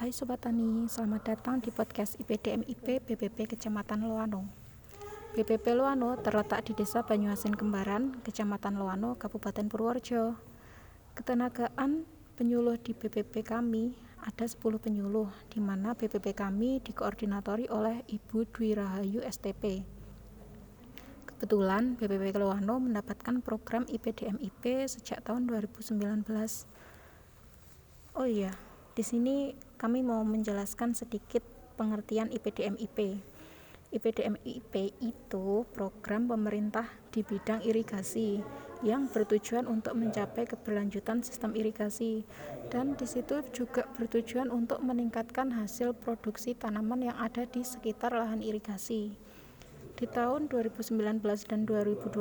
Hai Sobat Tani, selamat datang di podcast IPDMIP BPP Kecamatan Loano. BPP Loano terletak di Desa Banyuasin Kembaran, Kecamatan Loano, Kabupaten Purworejo. Ketenagaan penyuluh di BPP kami ada 10 penyuluh, di mana BPP kami dikoordinatori oleh Ibu Dwi Rahayu STP. Kebetulan BPP Loano mendapatkan program IPDMIP sejak tahun 2019. Oh iya, di sini kami mau menjelaskan sedikit pengertian IPDM-IP. IPDM-IP itu program pemerintah di bidang irigasi yang bertujuan untuk mencapai keberlanjutan sistem irigasi dan di situ juga bertujuan untuk meningkatkan hasil produksi tanaman yang ada di sekitar lahan irigasi. Di tahun 2019 dan 2020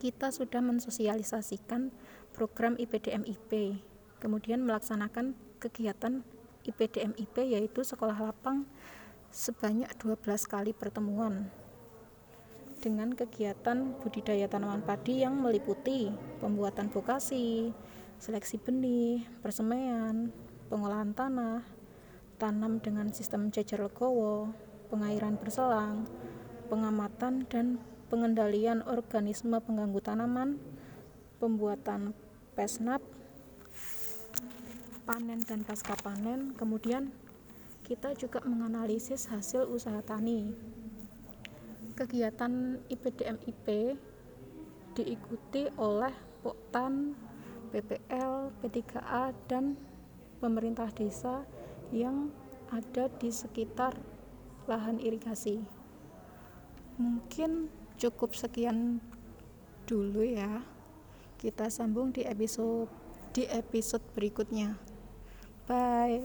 kita sudah mensosialisasikan program IPDM-IP kemudian melaksanakan kegiatan IPDMIP yaitu sekolah lapang sebanyak 12 kali pertemuan dengan kegiatan budidaya tanaman padi yang meliputi pembuatan vokasi, seleksi benih, persemaian, pengolahan tanah, tanam dengan sistem cecer legowo, pengairan berselang, pengamatan dan pengendalian organisme pengganggu tanaman, pembuatan pesnap, panen dan pasca panen kemudian kita juga menganalisis hasil usaha tani. Kegiatan IPDM-IP diikuti oleh Poktan, PPL, P3A dan pemerintah desa yang ada di sekitar lahan irigasi. Mungkin cukup sekian dulu ya. Kita sambung di episode di episode berikutnya Bye.